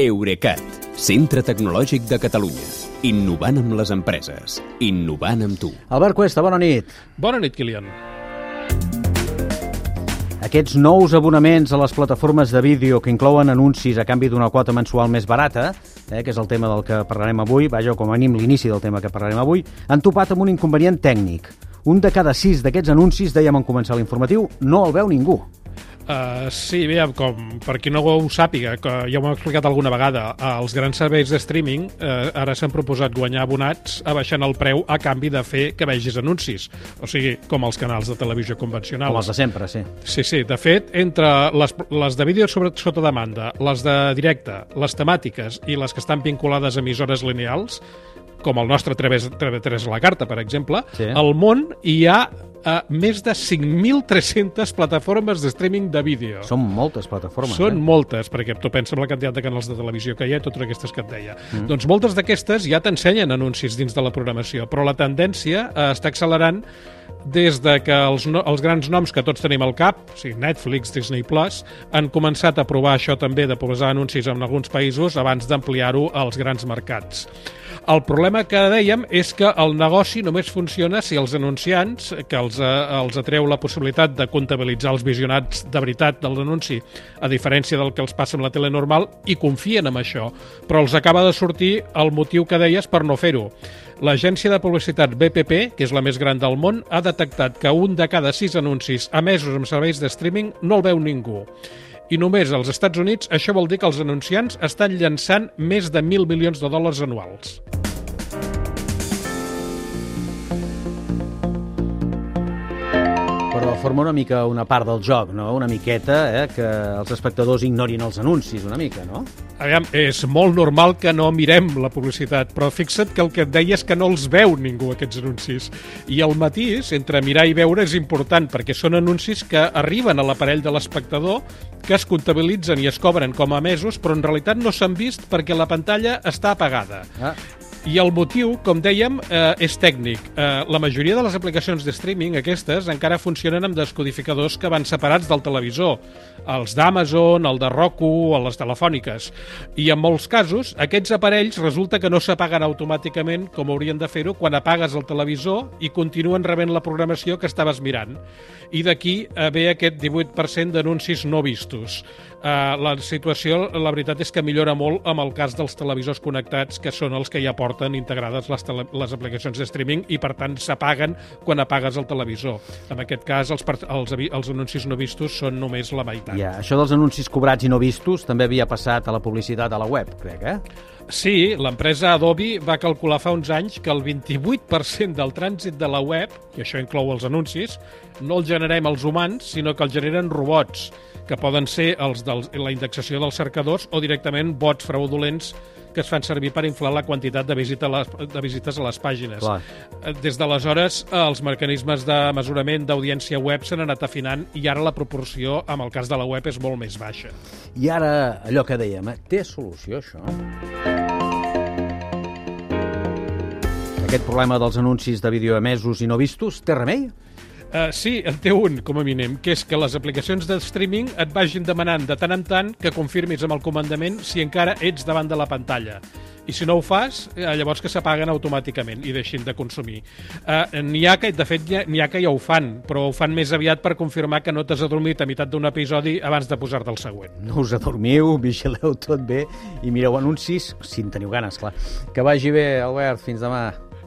Eurecat, centre tecnològic de Catalunya. Innovant amb les empreses. Innovant amb tu. Albert Cuesta, bona nit. Bona nit, Kilian. Aquests nous abonaments a les plataformes de vídeo que inclouen anuncis a canvi d'una quota mensual més barata, eh, que és el tema del que parlarem avui, vaja, com a mínim l'inici del tema que parlarem avui, han topat amb un inconvenient tècnic. Un de cada sis d'aquests anuncis, dèiem en començar l'informatiu, no el veu ningú. Uh, sí, bé, com per qui no ho sàpiga, que ja ho hem explicat alguna vegada, uh, els grans serveis de streaming uh, ara s'han proposat guanyar abonats abaixant el preu a canvi de fer que vegis anuncis. O sigui, com els canals de televisió convencionals. Com els de sempre, sí. Sí, sí. De fet, entre les, les de vídeo sobre, sota demanda, les de directe, les temàtiques i les que estan vinculades a emissores lineals, com el nostre TV3 La Carta, per exemple, sí. al món hi ha a més de 5.300 plataformes de streaming de vídeo. Són moltes plataformes. Són eh? moltes, perquè tu pensa en la quantitat de canals de televisió que hi ha i totes aquestes que et deia. Mm. Doncs moltes d'aquestes ja t'ensenyen anuncis dins de la programació, però la tendència eh, està accelerant des de que els, no, els grans noms que tots tenim al cap, o sigui, Netflix, Disney+, Plus, han començat a provar això també de posar anuncis en alguns països abans d'ampliar-ho als grans mercats. El problema que dèiem és que el negoci només funciona si els anunciants, que els, eh, els atreu la possibilitat de comptabilitzar els visionats de veritat del anunci, a diferència del que els passa amb la tele normal, i confien en això, però els acaba de sortir el motiu que deies per no fer-ho. L'agència de publicitat BPP, que és la més gran del món, ha detectat que un de cada sis anuncis emesos amb serveis de streaming no el veu ningú. I només als Estats Units això vol dir que els anunciants estan llançant més de 1.000 milions de dòlars anuals. Forma una mica una part del joc, no? Una miqueta, eh? Que els espectadors ignorin els anuncis, una mica, no? Aviam, és molt normal que no mirem la publicitat, però fixa't que el que et deia és que no els veu ningú, aquests anuncis. I el matís, entre mirar i veure, és important, perquè són anuncis que arriben a l'aparell de l'espectador, que es comptabilitzen i es cobren com a mesos, però en realitat no s'han vist perquè la pantalla està apagada. Ah. I el motiu, com dèiem, eh, és tècnic. Eh, la majoria de les aplicacions de streaming, aquestes, encara funcionen amb descodificadors que van separats del televisor. Els d'Amazon, el de Roku o les telefòniques. I en molts casos, aquests aparells resulta que no s'apaguen automàticament com haurien de fer-ho quan apagues el televisor i continuen rebent la programació que estaves mirant. I d'aquí ve aquest 18% d'anuncis no vistos. Eh, la situació, la veritat és que millora molt amb el cas dels televisors connectats, que són els que ja porten integrades les, tele, les aplicacions de streaming i, per tant, s'apaguen quan apagues el televisor. En aquest cas, els, els, els anuncis no vistos són només la meitat. Ja, això dels anuncis cobrats i no vistos també havia passat a la publicitat a la web, crec, eh? Sí, l'empresa Adobe va calcular fa uns anys que el 28% del trànsit de la web, i això inclou els anuncis, no el generem els humans, sinó que el generen robots, que poden ser els de la indexació dels cercadors o directament bots fraudulents que es fan servir per inflar la quantitat de, visita a les, de visites a les pàgines. Clar. Eh, des d'aleshores, els mecanismes de mesurament d'audiència web s'han anat afinant i ara la proporció, amb el cas de la web, és molt més baixa. I ara, allò que dèiem, eh? té solució, això? Aquest problema dels anuncis de vídeo emesos i no vistos té remei? Uh, sí, en té un, com a mínim, que és que les aplicacions de streaming et vagin demanant de tant en tant que confirmis amb el comandament si encara ets davant de la pantalla. I si no ho fas, eh, llavors que s'apaguen automàticament i deixin de consumir. Uh, n'hi ha que, de fet, n'hi ha que ja ho fan, però ho fan més aviat per confirmar que no t'has adormit a meitat d'un episodi abans de posar-te el següent. No us adormiu, vigileu tot bé i mireu anuncis, si en teniu ganes, clar. Que vagi bé, Albert, fins demà.